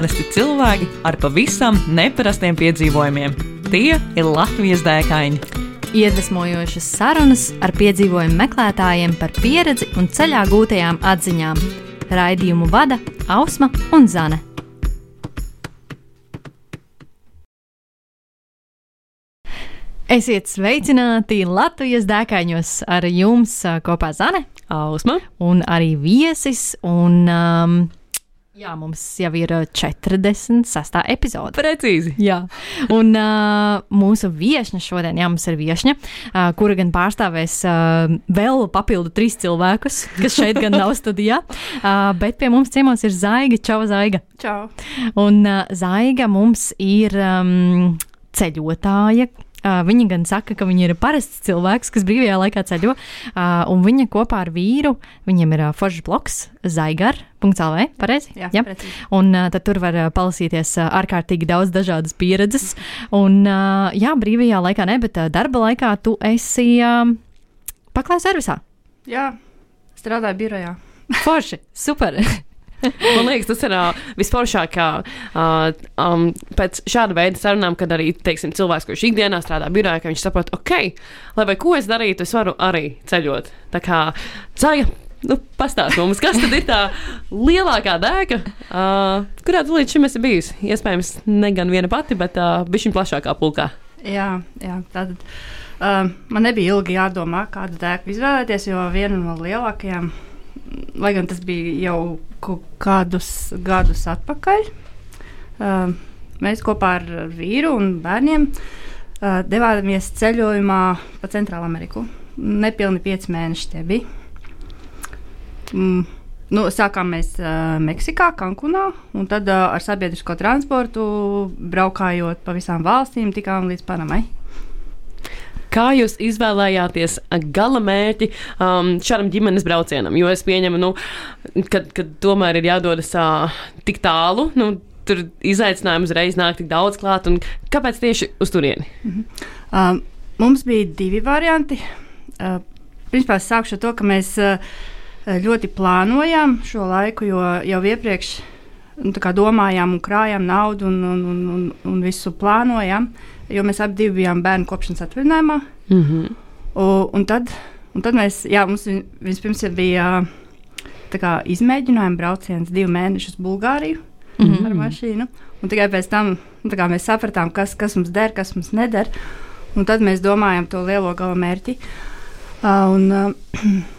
Parasti cilvēki ar pavisam neparastiem piedzīvojumiem. Tie ir Latvijas dēkaini. Iedvesmojošas sarunas ar piedzīvojumu meklētājiem par pieredzi un ceļā gūtajām atziņām. Raidījumu vada Ausma un Zane. Esiet sveicināti Latvijas dēkaņos ar jums kopā Zane Ausma, un arī viesis. Un, um, jā, mums jau ir ā, 46. epizode. precīzi. Jā, un uh, mūsu viesne šodien, jā, mums ir viesne, uh, kura gan pārstāvēs uh, vēl papildu trīs cilvēkus, kas šeit gan nav studijā. Uh, bet pie mums ciemos ir Zaiga. Čau, Zaiga. Čau! Un uh, Zaiga mums ir um, ceļotāja. Uh, viņa gan saka, ka viņa ir parasts cilvēks, kas brīvajā laikā ceļo, uh, un viņa kopā ar vīru, viņiem ir uh, foršs bloks, zaigar.lv, pareizi? Jā, Jā. precīzi. Un uh, tad tur var uh, palasīties uh, ārkārtīgi daudz dažādas pieredzes. Un, uh, jā, brīvajā laikā ne, bet uh, darba laikā tu esi uh, paklājas servisā. Jā, strādāju birojā. Forši, super. Man liekas, tas ir uh, visforšākā uh, um, pēc šāda veida sarunām, kad arī teiksim, cilvēks, kurš ikdienā strādā birojā, ka viņš saprot, ok, lai vai ko es darītu, es varu arī ceļot. Tā kā Zāja. Nu, Pastāstiet mums, kas tad ir tā lielākā dēka, uh, kurā tu līdz šim esi bijusi? Iespējams, ne gan viena pati, bet uh, bišķiņ plašākā pulkā. Jā, jā tātad uh, man nebija ilgi jādomā, kādu dēku izvēlēties, jo viena no lielākajām, lai gan tas bija jau kaut kādus gadus atpakaļ, uh, mēs kopā ar vīru un bērniem uh, devāmies ceļojumā pa Centrālu Ameriku. Nepilni pieci mēneši tie bija. Mm. Nu, sākām mēs uh, Meksikā, Kankunā, un tad uh, ar sabiedrisko transportu braukājot pa visām valstīm, tikām līdz Panamai. Kā jūs izvēlējāties gala mērķi um, šādam ģimenes braucienam? Jo es pieņemu, nu, kad, kad tomēr ir jādodas uh, tik tālu, nu, tur izaicinājums uzreiz nāk tik daudz klāt. Kāpēc tieši uz turieni? Uh, mums bija divi varianti. Uh, principā es sākšu ar to, ka mēs uh, ļoti plānojām šo laiku, jo jau iepriekš nu, domājām un krājām naudu un, un, un, un, un visu plānojām. Jo mēs abi bijām bērnu kopšanas atvaļinājumā. Mm -hmm. Un, un, tad, un tad mēs, jā, mums vi- vispirms bija kā, izmēģinājuma brauciens divu mēnešu uz Bulgāriju mm. -hmm. ar mašīnu. Un tikai pēc tam nu, kā mēs sapratām, kas, kas mums der, kas mums neder. Un tad mēs domājam to lielo gala mērķi. Uh, un, uh,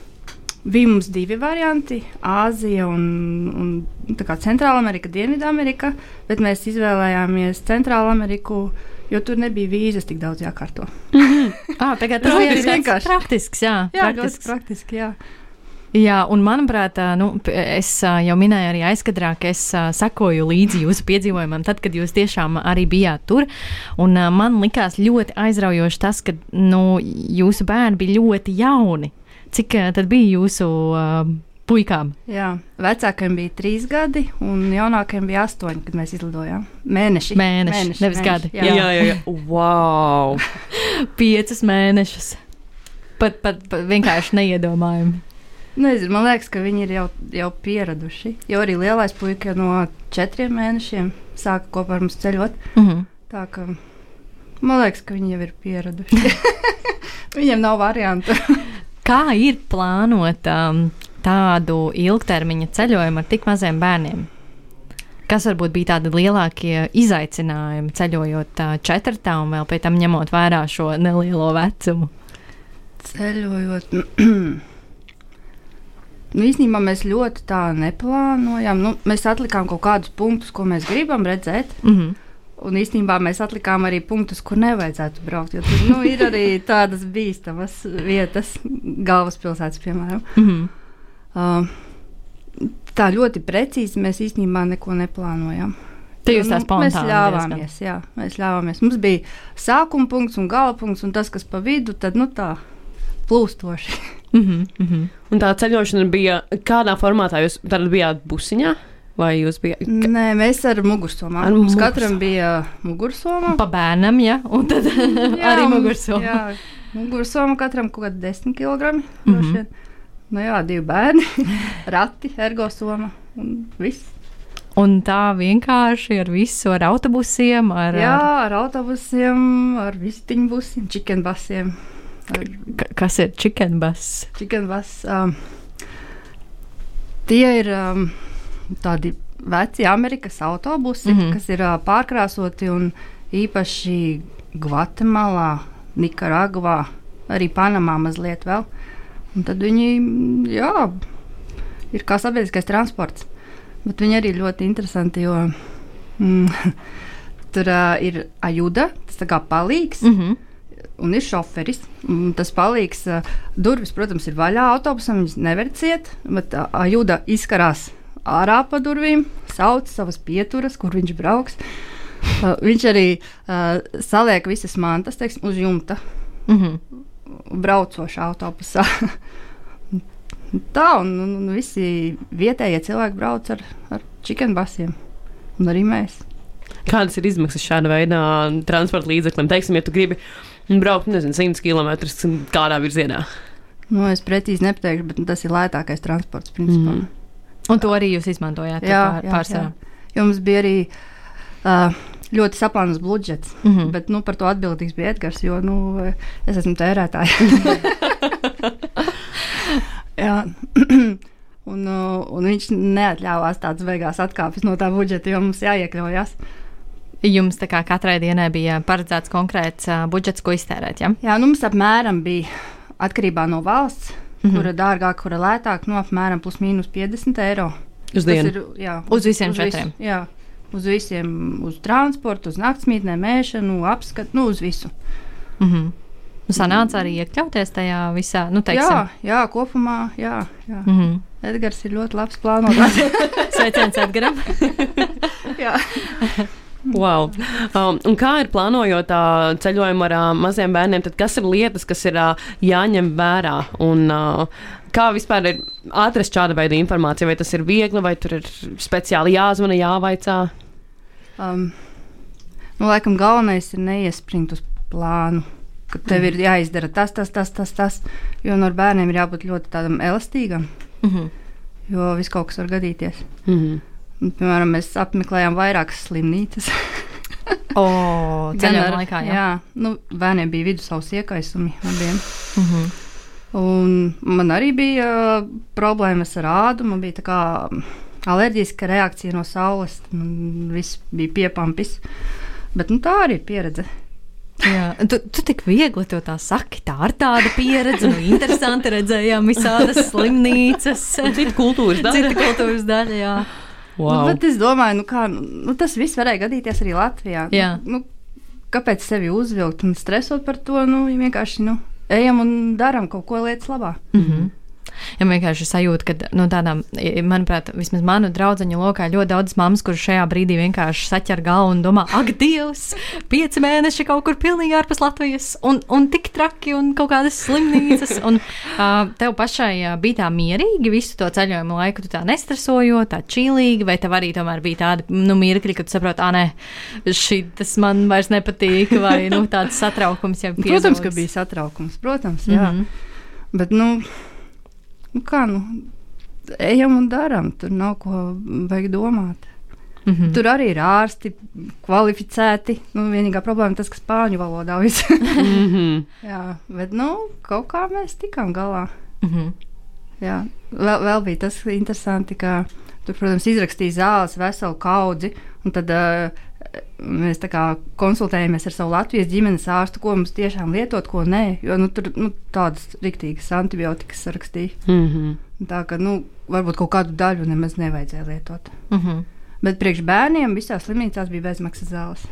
bija mums divi varianti - Āzija un, un Centrāla Amerika, Dienvidamerika. Bet mēs izvēlējāmies Centrālu Ameriku, jo tur nebija vīzas tik daudz jākārto. Ah, tagad tas ir vienkārši. praktisks. Jā, Jā, praktisks. praktiski. Jā. Jā, un manuprāt, nu, es jau minēju arī aizkadrā, ka es sekoju līdzi jūsu piedzīvojumam, tad, kad jūs tiešām arī bijāt tur. Un, man likās ļoti aizraujoši tas, ka nu, jūsu bērni bija ļoti jauni. Cik tad bija jūsu puikām? Jā, vecākajiem bija trīs gadi, un jaunākajiem bija astoņi, kad mēs izlidojām. Mēneši. Mēneši, nevis gadi. Jā, Jā, jā. jā. Wow! Piecus mēnešus. Pat, pat, pat vienkārši neiedomājami. Nezinu, man liekas, ka viņi ir jau, jau pieraduši. Jo arī lielais puika jau no četriem mēnešiem sāka kopā ar mums ceļot. Mm -hmm. Tā kā man liekas, ka viņi jau ir pieraduši. Viņiem nav variantu. Kā ir plānot um, tādu ilgtermiņa ceļojumu ar tik maziem bērniem? Kas varbūt bija tādi lielākie izaicinājumi ceļojot četrtā un vēl pēc tam ņemot vērā šo nelielo vecumu? Ceļojot. Nu, īstenībā mēs ļoti tā neplānojām. Nu, mēs atlikām kaut kādus punktus, ko mēs gribam redzēt. Mm -hmm. Un īstenībā mēs atlikām arī punktus, kur nevajadzētu braukt. Tur nu, ir arī tādas bīstamas vietas, galvaspilsētas, piemēram. Mm -hmm. Tā ļoti precīzi mēs īstenībā neko neplānojām. Te jūs tā Nu, spontāni Mēs ļāvāmies, jā, mēs ļāvāmies. Mums bija sākuma punkts un gala punkts, un tas, kas pa vidu, tad nu tā plūstoši. Mm -hmm. Mm -hmm. Un tā ceļošana bija kādā formātā? Jūs tad bijāt busiņā vai jūs bijāt? Ka... Nē, mēs ar mugursomām. Ar Mums mugursomu. katram bija mugursoma. Pa bērnam, ja, un tad arī un- mugursoma. Jā, mugursoma katram kaut kādi 10 kg. Mm Mhm. Nu jā, divi bērni, rati, ergosoma un viss. Un tā vienkārši ar visu, ar autobusiem, ar, Jā, ar autobusiem, ar visitiņu busiem, chicken busiem. Ar ka- kas ir chicken bus. Um, tie ir um, tādi veci Amerikas autobusi, mm. -hmm. kas ir uh, pārkrāsoti un īpaši Gvatemalā, Nikaragvā, arī Panamā mazliet vēl. Un tad viņi, jā, ir kā sabiedriskais transports. Bet viņi arī ļoti interesanti, jo mm, tur uh, ir ajuda, tas kā palīgs. Mm -hmm. Un ir šoferis. un Tas palīgs. uh, Durvis, protams, ir vaļā autobusam. Viņš nevar ciet, bet uh, Ajuda izkarās ārā pa durvīm, sauc savas pieturas, kur viņš brauks. Uh, Viņš arī uh, saliek visas mantas teiksim, uz jumta, Mm -hmm. Braucošā autobusā. Tā, un, un, un visi vietējie cilvēki brauc ar, ar chicken basiem. Un arī mēs. Kādas ir izmaksas šāda veida transporta līdzeklim? Teiksim, ja tu gribi braukt, nezinu, 100 km kādā virzienā. Nu, es precīzi nepateikšu, bet tas ir lētākais transports. Principā. Mhm. Un to arī jūs izmantojāt Jā, pār, jā, pārsvarā. mums bija arī uh, ļoti saplānots budžets. Mm Mm. -hmm. Bet nu, par to atbildīgs bija Edgars, jo nu, es esmu tērētājs. Un, uh, un viņš neatļāvās tādas beigās atkāpes no tā budžeta, jo mums jāiekļaujas. Jums tā kā katrai dienai bija paredzēts konkrēts uh, budžets, ko iztērēt. Ja? Jā, nu, mums apmēram bija atkarībā no valsts, mm. -hmm. kura dārgāk, kura lētāk, nu, apmēram plus mīnus 50 eiro. Uz Tas dienu. ir, jā, Uz visiem uz visu- četriem? Jā, uz visiem, uz transportu, uz naktsmītnēm, mēšanu, apskatu, nu, uz visu. Mm -hmm. Nu, sanāca arī iekļauties tajā visā, nu, teiksim. Jā, jā, kopumā, jā. jā. Mm -hmm. Edgars ir ļoti labs plānotājs. Sveiciens Edgaram! jā. Wow. Um, un kā ir plānojot uh, ceļojumu ar uh, maziem bērniem, tad kas ir lietas, kas ir uh, jāņem vērā? Un, uh, kā vispār ir atrast šāda veida informāciju? Vai tas ir viegli, vai tur ir speciāli jāzvana, jāvaicā? Um, nu, laikam galvenais ir neiespringt uz plānu. Ka tev ir jāizdara tas, tas, tas, tas, tas. Jo no bērniem ir jābūt ļoti tādam elastīgam, Mm -hmm. jo viss kaut kas var gadīties. Mm -hmm. Un, piemēram, mēs apmeklējām vairākas slimnīcas. O, Gan ar- laikā, jā. jā nu, bērniem bija vidusceļa iekaisumi abiem. Mm -hmm. Un man arī bija uh, problēmas ar ādu. Man bija tā kā mm, alerģiska reakcija no saules. Man viss bija piepampis. Bet nu, tā arī ir pieredze. Jā, tu, tu tik viegli to tā saki. Tā ir tāda pieredze, nu, interesanti redzējām visādas slimnīcas, Cita kultūras daļa. cita kultūras daļa. Jā. Wow. Nu, bet es domāju, nu, kā, nu, tas viss varēja gadīties arī Latvijā. Jā. Nu, kāpēc sevi uzvilkt un stresot par to? Nu, vienkārši nu, ejam un darām kaut ko lietas labā. Mm -hmm. Ja vienkārši sajūta, ka, nu, tādām, manuprāt, vismaz manu draugu lokā ļoti daudz mammas, kuras šajā brīdī vienkārši saķer galvu un domā, ak, Dievs, pieci mēneši kaut kur pilnīgi ārpus Latvijas, un, un tik traki, un kaut kādas slimnīcas. Un uh, tev pašai uh, bija tā mierīgi visu to ceļojumu laiku, tu tā nestresojot, tā čīlīgi, vai tev arī tomēr bija tāda nu, mirkļi, kad saproti, ah, nē, tas man vairs nepatīk, vai nu, tāds satraukums jau bija. Protams, ka bija satraukums. Protams, jā. Mm -hmm. Bet, nu, nu, kā, nu, ejam un darām. Tur nav ko vajag domāt. Mm -hmm. Tur arī ir ārsti, kvalificēti. Nu, vienīgā problēma ir tas, ka spāņu valodā viss. mm -hmm. jā, bet, nu, kaut kā mēs tikām galā. Mm -hmm. Jā, vēl, vēl bija tas interesanti, ka tur, protams, izrakstīja zāles veselu kaudzi. Un tad uh, mēs kā konsultējamies ar savu Latvijas ģimenes ārstu, ko mums tiešām lietot, ko nē. Jo nu, tur nu, tādas riktīgas antibiotikas rakstīja. Mm -hmm. Tā ka nu, varbūt kaut kādu daļu nemaz nevajadzēja lietot. Mm -hmm. Bet priekš bērniem visās slimnīcās bija bezmaksas zāles.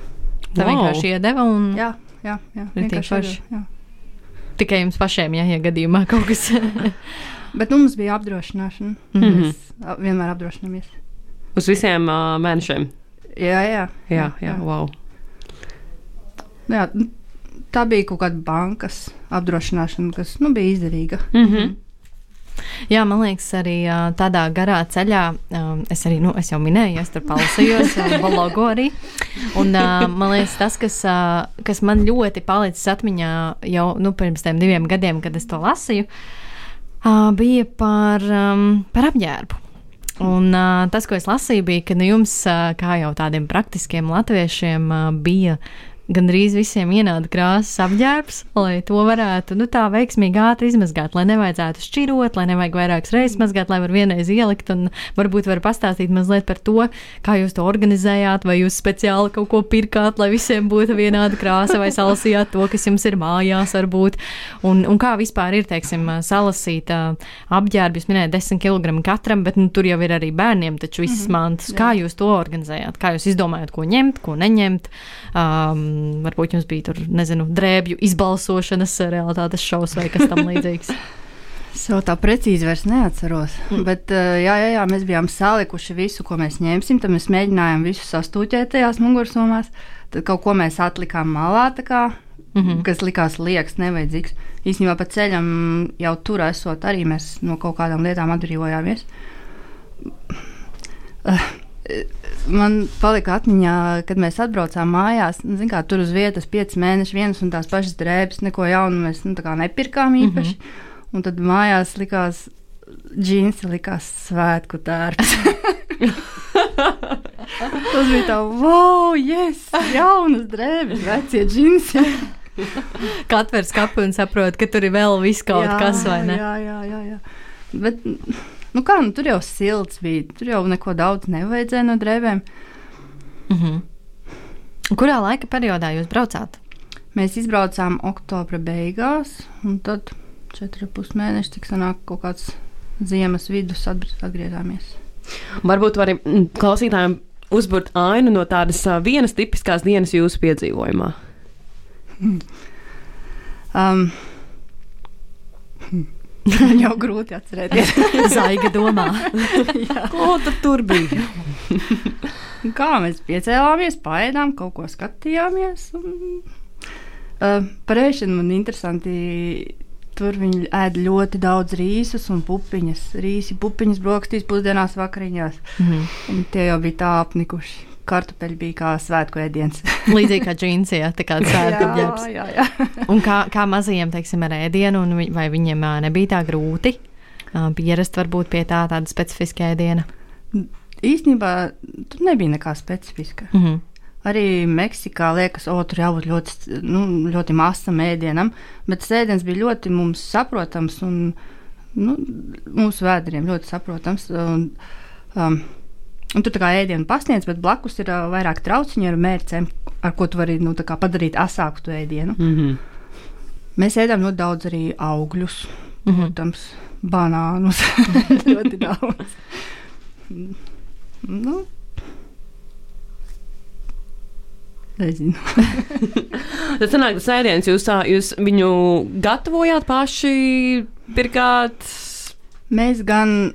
Tā Wow. vienkārši iedeva un Jā, jā, jā vienkārši forši. jā. tikai jums pašiem, ja, ja gadījumā kaut kas. Bet nu, mums bija apdrošināšana. Mhm. Mēs a, vienmēr apdrošināmies. Uz visiem uh, mēnešiem. Jā, jā. Jā, jā, wow. Jā, n- tā bija kaut kāda bankas apdrošināšana, kas nu, bija izdevīga. Mm -hmm. Jā, man liekas, arī ā, tādā garā ceļā, ā, es arī, nu, es jau minēju, es tur palasījos, blogu arī. Un ā, man liekas, tas, kas, ā, kas man ļoti palicis atmiņā jau nu, pirms tiem diviem gadiem, kad es to lasīju, bija par, um, par apģērbu. Un uh, tas, ko es lasīju, bija, ka nu, jums, uh, kā jau tādiem praktiskiem latviešiem, uh, bija gandrīz visiem ienāda krāsas apģērbs, lai to varētu nu, tā veiksmīgi ātri izmazgāt, lai nevajadzētu šķirot, lai nevajag vairākas reizes mazgāt, lai var vienreiz ielikt. Un varbūt var pastāstīt mazliet par to, kā jūs to organizējāt, vai jūs speciāli kaut ko pirkāt, lai visiem būtu vienāda krāsa, vai salasījāt to, kas jums ir mājās, varbūt. Un, un kā vispār ir, teiksim, salasīt apģērbi, jūs minējāt 10 kg katram, bet nu, tur jau ir arī bērniem, taču visas mm -hmm. mantas. Kā jūs to organizējāt? Kā jūs izdomājat, ko ņemt, ko neņemt? Um, varbūt jums bija tur, nezinu, drēbju izbalsošanas realitātes šovs vai kas tam līdzīgs. Jau tā precīzi vairs neatceros. Mm. Bet, jā, jā, jā, mēs bijām salikuši visu, ko mēs ņemsim. Tad mēs mēģinājām visu sastūķēt tajās mugursomās. Tad kaut ko mēs atlikām malā, kā, mm -hmm. kas likās liekas, nevajadzīgs. Īstenībā pa ceļam jau tur esot, arī mēs no kaut kādām lietām atbrīvojāmies man palika atmiņā, kad mēs atbraucām mājās. Nu, kā, tur uz vietas pieci mēneši, vienas un tās pašas drēbes, neko jaunu mēs nu, nepirkām īpaši. Mm -hmm. Un tad mājās likās, džins likās svētku tērps. Tas bija tā, wow, yes, jaunas drēbes, vecie džinsi. Katrs skatu un saprot, ka tur ir vēl viss kaut jā, kas, vai ne? Jā, jā, jā. jā. Bet, Nu kā, nu, tur jau silts bija, tur jau neko daudz nevajadzēja no drēbēm. Mm -hmm. Kurā laika periodā jūs braucāt? Mēs izbraucām oktobra beigās, un tad četri pus mēneši, cik sanāk kaut kāds ziemas vidus atgriezāmies. Varbūt varam mm, klausītājiem uzbūrt ainu no tādas vienas tipiskās dienas jūsu piedzīvojumā. um, jau grūti atcerēties. Zaiga domā. Ko tur bija? Kā mēs piecēlāmies, paēdām, kaut ko skatījāmies. Un, uh, par ēšanu man interesanti. Tur viņi ēd ļoti daudz rīsus un pupiņas. Rīsi, pupiņas, brokastīs, pusdienās, vakariņās. Mm -hmm. Tie jau bija tā apnikuši kartupeļi bija kā svētku ēdiens. Līdzīgi kā džins, ja tā kā svētku apģērbs. jā, jā, jā. un kā, kā mazajiem, teiksim, ar ēdienu, un vai viņiem nebija tā grūti pierast varbūt pie tā tāda specifiska ēdiena? Īstenībā tur nebija nekā specifiska. Mm -hmm. Arī Meksikā liekas, o, tur jābūt ļoti, nu, ļoti masam ēdienam, bet sēdiens bija ļoti mums saprotams un nu, mūsu vēderiem ļoti saprotams. Un, um, Un tu tā kā ēdienu pasniedz, bet blakus ir uh, vairāk trauciņu ar mērķiem, ar ko tu vari nu, padarīt asāku to ēdienu. Mm -hmm. Mēs ēdam ļoti daudz arī augļus, mm -hmm. protams, banānus. ļoti daudz. nu, Nezinu. Tad sanāk, tas ēdiens, jūs, jūs viņu gatavojāt paši, pirkāt? Mēs gan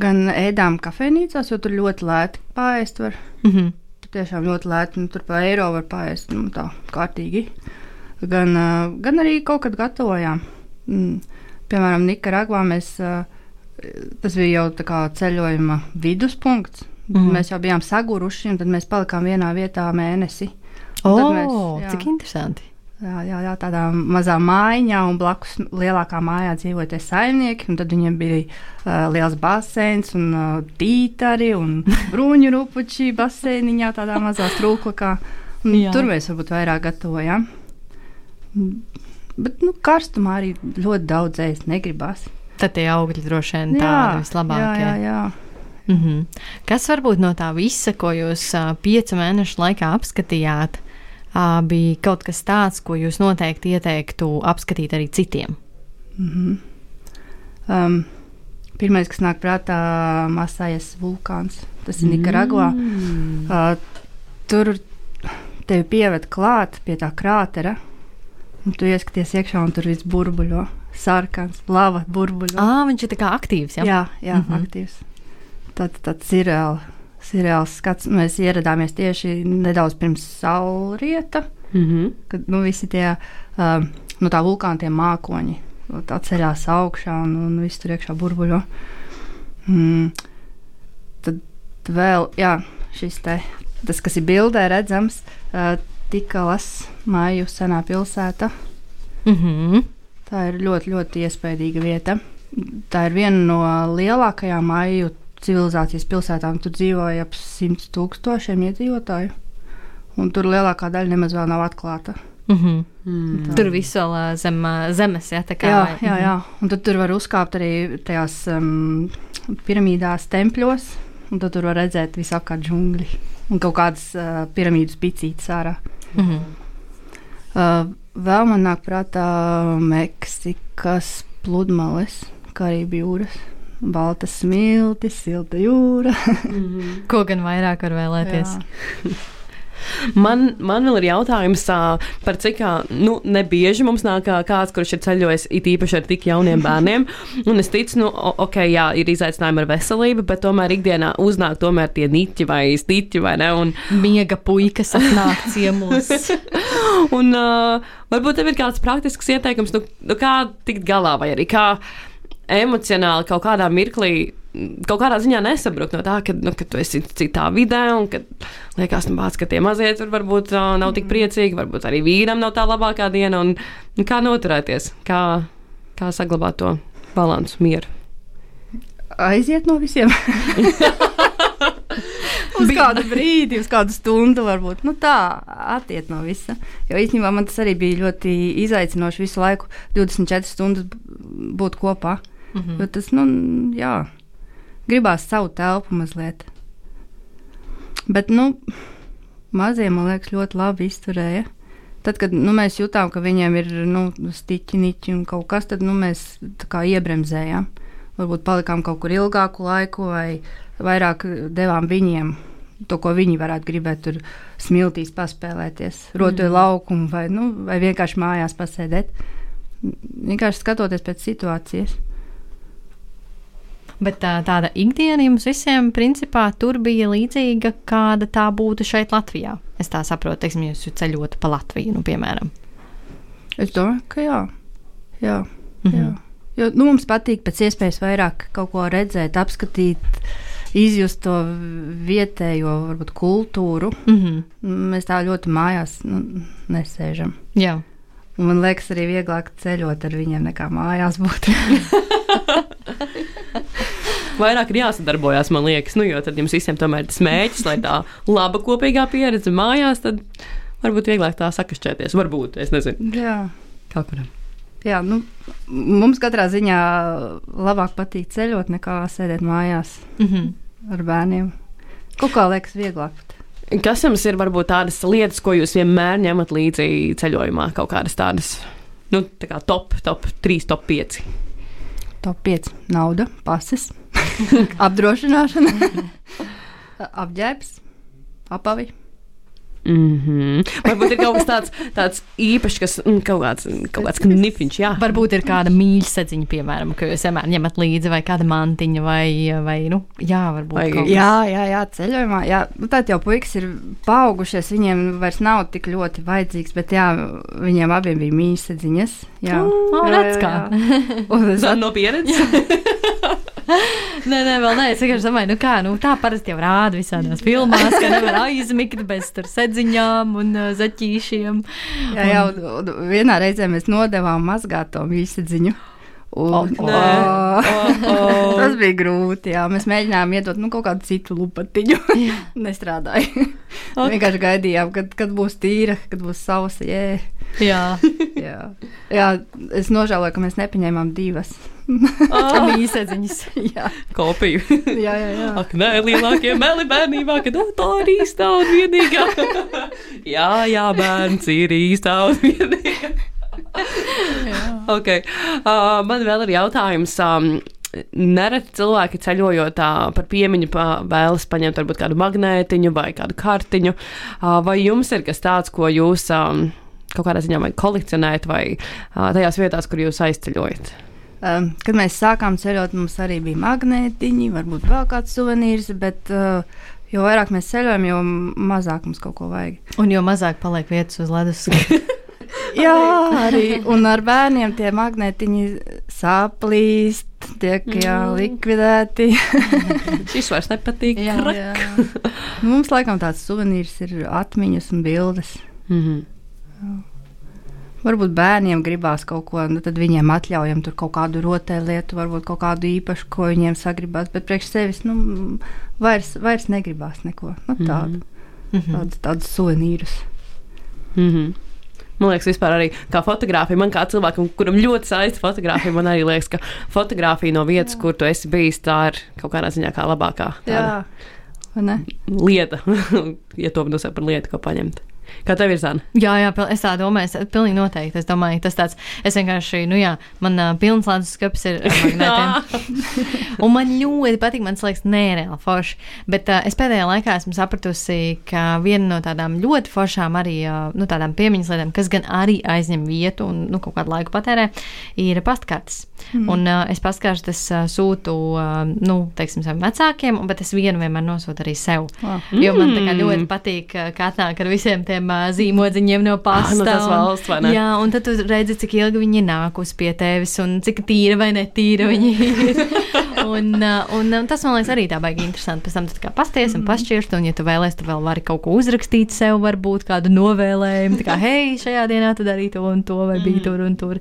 gan ēdām kafejnīcās, jo tur ļoti lēti pāriest. Var. Mm -hmm. Tur tiešām ļoti lēti, nu, tur pa eiro var pāriest nu, tā kārtīgi. Gan, uh, gan arī kaut kad gatavojām. Mm. Piemēram, Nikaragvā mēs, uh, tas bija jau ceļojuma viduspunkts. Mm -hmm. Mēs jau bijām saguruši, un tad mēs palikām vienā vietā mēnesi. O, mēs, jā, cik interesanti! Jā, jā, jā, tādā mazā mājiņā, un blakus lielākā mājā dzīvoja tie saimnieki. Tad viņiem bija uh, liels baseins, un uh, tītari un brūņu rupuči baseiniņā, tādā mazā strūklakā. Tur mēs varbūt vairāk gatavojam. Bet nu, karstumā arī ļoti daudz ēst negribas. Tad tie augļi droši vien tādi vislabākie. Jā, jā, jā. Mm -hmm. Kas varbūt no tā visa, ko jūs uh, piecu mēnešu laikā apskatījāt, bija kaut kas tāds, ko jūs noteikti ieteiktu apskatīt arī citiem? Mm -hmm. um, Pirmais, kas nāk prātā, ir Masājas vulkāns. Tas ir Nikaragvā. Mm. Uh, tur tevi pieved klāt pie tā krātera. Un tu ieskaties iekšā, un tur viss burbuļo. Sarkans, lava burbuļo. Ah, viņš ir tā kā aktīvs. Ja? Jā, jā mm -hmm. aktīvs. Tad, tad ir reāli seriāls skats. Mēs ieradāmies tieši nedaudz pirms saulrieta, mm -hmm. kad nu, visi tie uh, no tā vulkāna tie mākoņi ceļās augšā un, un viss tur iekšā burbuļo. Mm. Tad vēl, jā, šis te, tas, kas ir bildē redzams, uh, Tikalas māju senā pilsēta. Mm -hmm. Tā ir ļoti, ļoti iespaidīga vieta. Tā ir viena no lielākajām māju civilizācijas pilsētām. Tur dzīvoja ap 100 tūkstošiem iedzīvotāju, un tur lielākā daļa nemaz vēl nav atklāta. Mm -hmm. Mm. Tur viss vēl zem zemes, ja tā kā. Jā, vai- jā, jā. Un tad tur var uzkāpt arī tajās um, piramīdās, tempļos, un tad tur var redzēt visapkārt džungļi un kaut kādas uh, piramīdas picītes ārā. Mhm. Uh, vēl man nāk prātā Meksikas pludmales, Karību jūras. Balta smilti, silta jūra. Mhm. Ko gan vairāk var vēlēties? Man, man vēl ir jautājums par cik nu, nebieži mums nāk kāds, kurš ir ceļojis it īpaši ar tik jauniem bērniem. Un es ticu, nu, ok, jā, ir izaicinājumi ar veselību, bet tomēr ikdienā uznāk tomēr tie niķi vai stiķi vai ne. Un, Miega puikas atnāk ciemos. un uh, varbūt tev ir kāds praktisks ieteikums, nu, nu, kā tikt galā vai arī kā emocionāli kaut kādā mirklī. Kaut kādā ziņā nesabrukt no tā, ka, nu, ka tu esi citā vidē, un ka liekas, nu, bāc, ka tie mazie tur varbūt uh, nav tik priecīgi, varbūt arī vīram nav tā labākā diena. Un, un kā noturēties, kā, kā saglabāt to balansu, mieru. Aiziet no visiem. uz kādu brīdi, uz kādu stundu, varbūt nu, tā, attiet no visa. Jo īstenībā man tas arī bija ļoti izaicinoši visu laiku, 24 stundas būt kopā. Mhm. Jo tas, nu, jā, gribās savu telpu mazliet. Bet, nu, mazie, man liekas, ļoti labi izturēja. Tad, kad nu, mēs jutām, ka viņiem ir nu, stiķi, niķi un kaut kas, tad nu, mēs iebremzējām. Varbūt palikām kaut kur ilgāku laiku, vai vairāk devām viņiem to, ko viņi varētu gribēt, tur smiltīs paspēlēties, rotoju mm. laukumu, vai, nu, vai vienkārši mājās pasēdēt. Vienkārši skatoties pēc situācijas. Bet tā, tāda ikdiena jums visiem, principā, tur bija līdzīga, kāda tā būtu šeit Latvijā. Es tā saprotu, teiksim, jūs ceļotu pa Latviju, nu, piemēram. Es domāju, ka jā. jā, Mhm. jā. Jo, nu, mums patīk pēc iespējas vairāk kaut ko redzēt, apskatīt, izjust to vietējo varbūt, kultūru. Mm -hmm. Mēs tā ļoti mājās nu, nesēžam. Jā. Un man liekas, arī vieglāk ceļot ar viņiem nekā mājās būt. Vairāk ir jāsadarbojas, man liekas, nu, jo tad jums visiem tomēr ir tas mēģis, lai tā laba kopīgā pieredze mājās, tad varbūt vieglāk tā sakašķēties. Varbūt, es nezinu, jā. kaut kuram. jā, nu, mums katrā ziņā labāk patīk ceļot nekā sēdēt mājās Mm -hmm. ar bērniem. Kaut kā liekas vieglāk. Kas jums ir varbūt tādas lietas, ko jūs vienmēr ņemat līdzi ceļojumā? Kaut kādas tādas, nu, tā kā top, top 3, top 5. Top 5 - nauda, pases, apdrošināšana, apģērbs, apavi. Mm -hmm. Varbūt ir kaut kas tāds, tāds īpašs, kas mm, kaut kāds, kaut kāds knifiņš, jā. Varbūt ir kāda mīļsedziņa, piemēram, ko jūs vienmēr ņemat līdzi, vai kāda mantiņa, vai, vai nu, jā, varbūt Vai-. Jā, jā, jā, ceļojumā. Jā, nu, tad jau puikas ir paaugušies, viņiem vairs nav tik ļoti vajadzīgs, bet jā, viņiem abiem bija mīļsedziņas. Jā, O, Jā, redz kā. Un es Zan no pieredzes. Nē, nē, vēl nē. Es vienkārši domāju, nu kā, nu tā parasti jau rāda visādās filmās, ka nevar aizmigt bez tur sedziņām un uh, zaķīšiem. Jā, un, un vienā reizē mēs nodevām mazgāt to mīlestību. Un, Oh, nē. Oh, oh. Tas bija grūti. Jā. Mēs mēģinājām iedot nu, kaut kādu citu lupatiņu. Nestrādāja. Ok. Vienkārši gaidījām, kad, kad būs tīra, kad būs sausa. Jē. Jā, Jā. jā, es nožēloju, ka mēs nepaņēmām divas. Oh, mīļsedziņas. jā, kopiju. jā, jā. jā. Ak, nē, lielākie meli bērnībā, ka oh, tā ir īstā un vienīgā. jā, jā, bērns ir īstā un vienīgā. okay. uh, man vēl ir jautājums. Um, Nereti cilvēki ceļojot uh, par piemiņu, pa, vēlas paņemt varbūt kādu magnētiņu vai kādu kartiņu. Uh, vai jums ir kas tāds, ko jūs um, kaut kādā ziņā vai kolekcionējat, vai tajās vietās, kur jūs aizceļojat? Um, kad mēs sākām ceļot, mums arī bija magnētiņi, varbūt vēl kāds suvenīrs, bet uh, jo vairāk mēs ceļojam, jo mazāk mums kaut ko vajag. Un jo mazāk paliek vietas uz ledus. Jā, arī un ar bērniem tie magnētiņi sāplīst, tiek jā, likvidēti. Šis vairs nepatīk. Jā. Jā. Nu, Mums laikam tāds suvenīrs ir atmiņas un bildes. Mhm. varbūt bērniem gribās kaut ko, nu, tad viņiem atļaujam tur kaut kādu rotēlietu, varbūt kaut kādu īpašu, ko viņiem sagribās. Bet priekš sevis nu, vairs, vairs negribās neko nu, tādu. Mm -hmm. Tādus, tādus suvenīrus. Mm -hmm. Man liekas, vispār arī kā fotografija, man kā cilvēkam, kuram ļoti saista fotografija, man arī liekas, ka fotografija no vietas, Jā. kur tu esi bijis, tā ir kaut kādā ziņā kā labākā lieta, ja to nosauc par lietu, ko paņemt. Kā tev ir zāle? Jā, jā, es tā domāju, es pilnīgi noteikti. Es domāju, tas tāds, es vienkārši, nu jā, man uh, pilns lādes skats ir ar magnētiem. un man ļoti patīk, man liekas, nereāli forši. Bet uh, es pēdējā laikā esmu sapratusi, ka viena no tādām ļoti foršām arī, uh, nu, tādām piemiņas lietām, kas gan arī aizņem vietu un, nu, kaut kādu laiku patērē, ir pastkartes. Mm. Un uh, es pastkartes es, uh, sūtu, uh, nu, teiksim, saviem vecākiem, bet es vienu vienmēr nosūtu arī sev. Oh. Jo man tā kā ļoti mm. patīk, ka atnāk ar visiem tiem tiem uh, zīmodziņiem no pasta. Ah, no tas valsts, vai ne? Jā, un tad tu redzi, cik ilgi viņi nākus pie tevis un cik tīra vai netīra viņi ir. un, uh, un, un tas man liekas arī tā baigi interesanti. Pēc tam tu kā pasties un mm. pašķirst, un ja tu vēlēsies, tu vēl vari kaut ko uzrakstīt sev, varbūt kādu novēlējumu, tā kā, hei, šajā dienā tu darīji to un to, vai bija mm. tur un tur.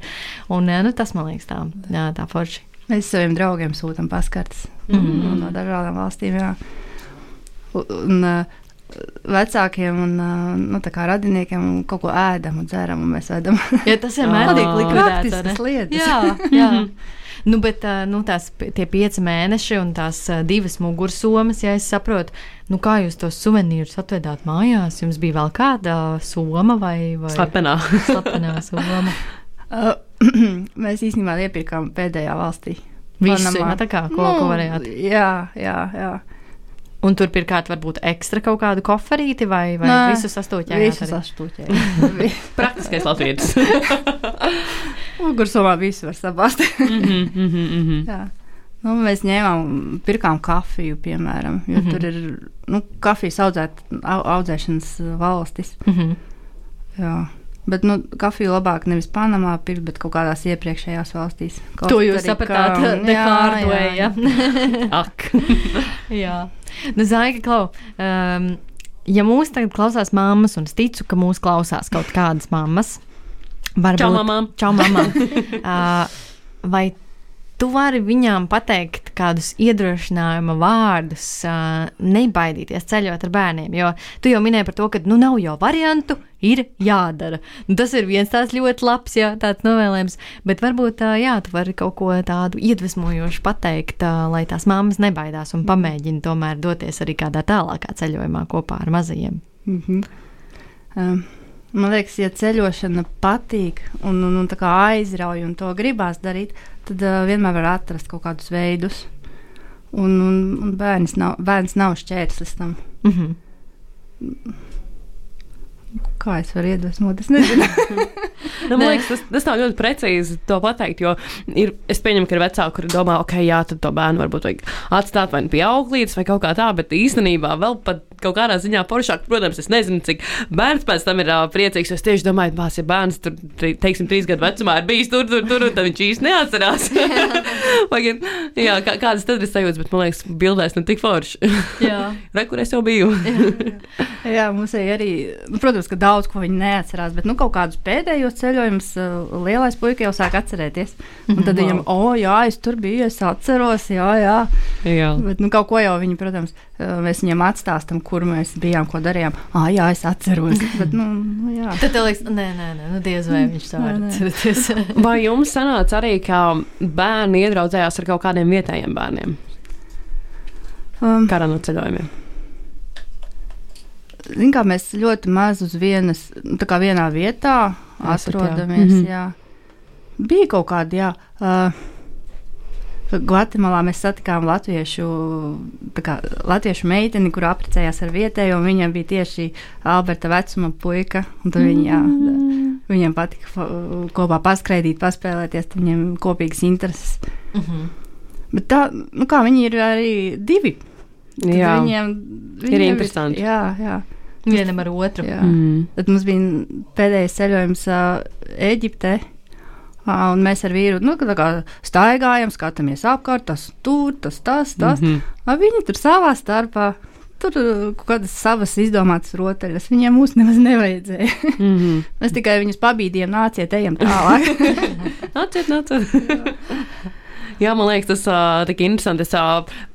Un uh, nu, tas man liekas tā, jā, tā forši. Mēs saviem draugiem sūtām paskartes mm -hmm. no dažādām valstīm. Jā. Un, uh, vecākiem un nu, radiniekiem kaut ko ēdam un dzeram, un mēs ēdam. ja tas vienmēr ir likvidētas lietas. Jā, jā. Nu, bet nu, tās tie pieci mēneši un tās divas mugursomas, ja es saprotu, nu, kā jūs tos suvenīrus atvedāt mājās, jums bija vēl kāda soma vai, vai... slepenā? slepenā soma. Mēs īstenībā iepirkām pēdējā valstī. Visu, ja, tā kā, ko, nu, ko varējāt? Jā, jā, jā. Un tur pirkāt varbūt ekstra kaut kādu koferīti vai, vai Nē, visu sastūķēju? Visu sastūķēju. Praktiskais latvietis. Ugursomā visu var sabāzt. mm -hmm, mm -hmm. Jā. Nu, mēs ņēmām, pirkām kafiju, piemēram, jo mm -hmm. tur ir nu, kafijas audzēt, audzēšanas valstis. Mm -hmm. Jā. Bet nu, kafiju labāk nevis Panamā pirkt, bet kaut kādās iepriekšējās valstīs. Kaut to jūs sapratāt, Dehārdvē, jā. Ak. jā. Nu, Zaiga, Klau, um, ja mūs tagad klausās mammas, un es ticu, ka mūs klausās kaut kādas mammas, varbūt. Čau, mamām! Čau, mamām! uh, vai tu vari viņām pateikt kādus iedrošinājuma vārdus, nebaidīties ceļot ar bērniem. Jo tu jau minēji par to, ka nu nav jau variantu, ir jādara. Nu, tas ir viens tāds ļoti labs, jā, tāds novēlējums. Bet varbūt jā, tu vari kaut ko tādu iedvesmojošu pateikt, lai tās mammas nebaidās un pamēģina tomēr doties arī kādā tālākā ceļojumā kopā ar mazajiem. Mm -hmm. um. Man liekas, ja ceļošana patīk un, un, un aizrauja un to gribās darīt, tad uh, vienmēr var atrast kaut kādus veidus. Un, un, un bērns, nav, bērns nav šķērslis tam. Mm -hmm. Kā es varu iedvesmot? Es nezinu. nu, man liekas, tas, tas nav ļoti precīzi to pateikt, jo ir, es pieņemu, ka ir vecāki, kuri domā, ok, jā, tad to bērnu varbūt vajag atstāt vai nu pie auklītes vai kaut kā tā, bet īstenībā vēl pat kaut kādā ziņā foršāk, protams, es nezinu, cik bērns pēc tam ir uh, priecīgs. Es tieši domāju, bās, ja bērns tur, teiksim, trīs gadu vecumā ir bijis tur, tur, tur, tad viņš īsti neatcerās. vai, jā, kā, kādas tad ir sajūtas, bet man liekas, bildēs ne tik forši. jā. Re, kur es jau biju. jā, jā. jā, mums arī, nu, protams, ka daudz ko viņi neatcerās, bet nu, kaut kādus pēdējos ceļojumus uh, lielais puika jau sāk atcerēties. Un tad viņam, o, oh, jā, es tur biju, es atceros, jā, jā. jā. Bet nu, kaut ko jau viņi, protams, mēs viņam atstāstam, kur mēs bijām, ko darījām. Ah, jā, es atceros. bet, nu, nu, jā. Tad tev liekas, nē, nē, nē nu, diez vai viņš to var atcerēties. vai jums sanāca arī, ka bērni iedraudzējās ar kaut kādiem vietējiem bērniem? Um, Kādā no ceļojumiem? Zin, kā mēs ļoti maz uz vienas, nu, tā kā vienā vietā Esat, atrodamies. Jā. Mm -hmm. jā. Bija kaut kāda, jā. Uh, Gvatemalā mēs satikām latviešu, kā, latviešu meiteni, kur apprecējās ar vietēju, un viņam bija tieši Alberta vecuma puika. Viņi, jā, mm. Viņam patika kopā paskraidīt, paspēlēties, viņiem kopīgas intereses. Mm -hmm. Bet tā, nu kā viņi ir arī divi. Jā, viņiem, viņiem ir interesanti. Ir, jā, jā. Vienam ar otru. Jā. Mm. Tad mums bija pēdējais ceļojums uh, Eģiptē. Uh, un mēs ar vīru nu, staigājam, skatāmies apkārt, tas tur, tas, tas, tas. Mm -hmm. viņi tur savā starpā tur kaut kādas savas izdomātas rotaļas. Viņiem mūs nemaz nevajadzēja. Mm -hmm. Mēs tikai viņus pabīdījām, nāciet, ejam tālāk. Nāciet, nāciet. Jā, man liekas, tas uh, tik interesanti. Es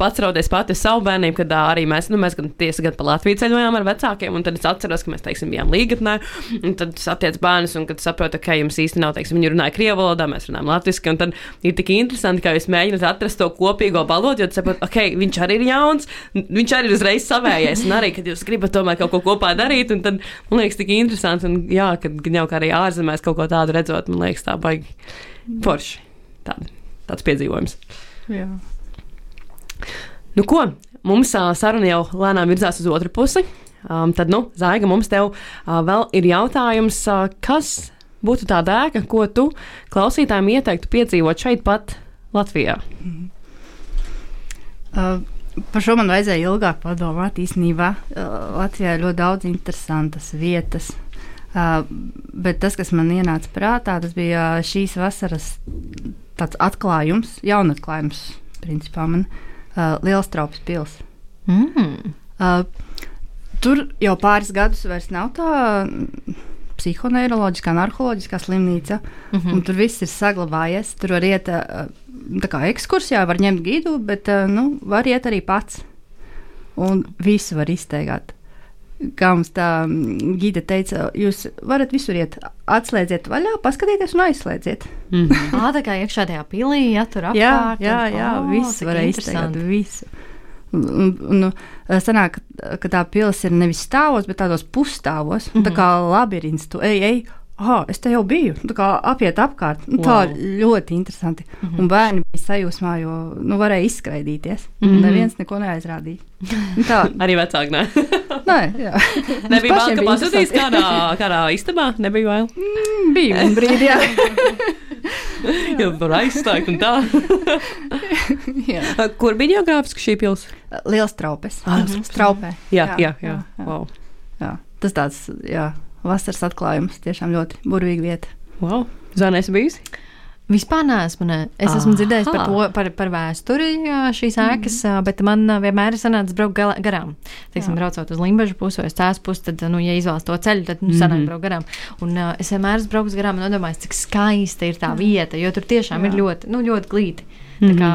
pats raudies pati savu bērnību, kad arī mēs, nu, mēs gan tiesa gan pa Latviju ceļojām ar vecākiem, un tad es atceros, ka mēs, teiksim, bijām līgatnē, un tad satiec bērnus, un kad saprotu, ka jums īsti nav, teiksim, viņi runāja krievu valodā, mēs runājam latviski, un tad ir tik interesanti, ka jūs mēģināt atrast to kopīgo valodu, jo saprotat, ok, viņš arī ir jauns, viņš arī ir uzreiz savējais, un arī, kad jūs gribat tomēr kaut ko kopā darīt, un tad, man liekas, tik interesanti, un jā, kad jau kā arī ārzemēs kaut ko tādu redzot, man liekas, tā baigi forši. Tāda tāds piedzīvojums. Jā. Nu, ko? Mums uh, saruna jau lēnām virzās uz otru pusi. Um, tad, nu, Zaiga, mums te uh, vēl ir jautājums, uh, kas būtu tā dēka, ko tu klausītājiem ieteiktu piedzīvot šeit, pat Latvijā? Uh, par šo man vajadzēja ilgāk padomāt. Īsnībā uh, Latvijā ir ļoti daudz interesantas vietas. Uh, bet tas, kas man ienāca prātā, tas bija šīs vasaras tāds atklājums, jaunatklājums, principā man uh, Liels trauks pils. Mm. Uh, tur jau pāris gadus vairs nav tā psihoneiroloģiskā, narkoloģiskā slimnīca, mm un tur viss ir saglabājies. Tur var iet uh, tā kā ekskursijā, var ņemt gidu, bet uh, nu, var iet arī pats. Un visu var izteigāt. Kā mums tā mm, gide teica, jūs varat visur iet, atslēdziet vaļā, paskatieties un aizslēdziet. Mm. Ā, tā kā iekšā tajā pilī, ja tur Jā, apkārt. jā, jā Ā, visu cik varēja izteikt. Visu. Un, un, un sanāk, ka, ka tā pilsēta ir nevis stāvos, bet tādos pusstāvos. Mm -hmm. Tā Mhm. kā labirints, tu ej, ej, ah, es te jau biju. Tā kā apiet apkārt. Nu, tā Wow. ļoti interesanti. Mm. -hmm. Un bērni bija sajūsmā, jo nu, varēja izskraidīties. Mm. -hmm. Neviens neko neaizrādīja. Nu, Tā, Arī vecāki. Ne? nē, jā. Nebija vēl, ka pasūtīs kādā, kādā istabā. Nebija vēl. bija un brīdī, jā. Jo var aizstākt un tā. jā. Kur bija geogrāfiski šī pilsēta? Liels traupes. Ah, Mhm. Straupē. Jā, jā, jā. jā, jā. Wow. jā. Tas tāds, jā, vasaras atklājums. Tiešām ļoti burvīga vieta. wow. Zana, esi bijusi? Vispār neesmu. Ne. Es esmu dzirdējis par, Aha. to, par, par vēsturi jā, šīs ēkas, mm. bet man vienmēr ir sanācis braukt gala- garām. Teiksim, Jā. braucot uz Limbaģu pusi vai Stāstu pusi, tad, nu, ja izvēlas to ceļu, tad nu, sanāk Mhm. braukt garām. Un uh, es vienmēr esmu braucis garām un domājis, cik skaista ir tā vieta, jo tur tiešām Jā. ir ļoti, nu, ļoti glīti. Tā kā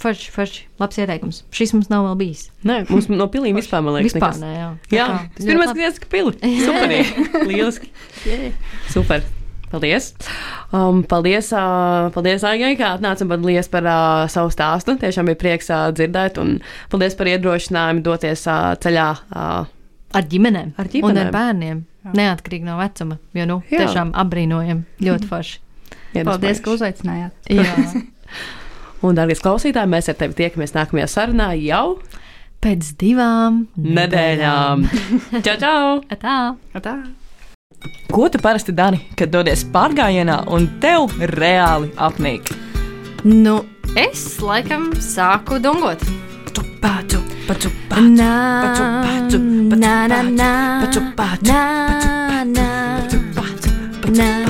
forši, forši, labs ieteikums. Šis mums nav vēl bijis. Nē, mums no pilīm vispār, man liekas, Vispār nekas. nē, jā. Jā, tas pirmais, kad iesaka pili. Superīgi. Lieliski. Super. Paldies! Um, paldies, uh, paldies Aigai, kā atnāca un paldies par uh, savu stāstu. Tiešām bija prieks uh, dzirdēt, un paldies par iedrošinājumu doties uh, ceļā. Uh, Ar ģimenēm, Ar un ģimenēm. ar bērniem. Jā. Neatkarīgi no vecuma. Jo, nu, Jā. tiešām apbrīnojam. Ļoti forši. Paldies, ka uzaicinājāt. Un, darbie klausītāji, mēs ar tevi tiekamies nākamajā sarunā jau Pēc divām nedēļām. Čau, čau! Tā. Tā. Ko tu parasti dari, kad dodies pārgājienā un tev reāli apnīk? Nu, es laikam sāku dungot. Pacu, pacu, pacu, Nā, pacu, pacu, pacu, nā, nā, nā, pacu, pacu, nā, nā, pacu, pacu, pacu, nā, nā, nā.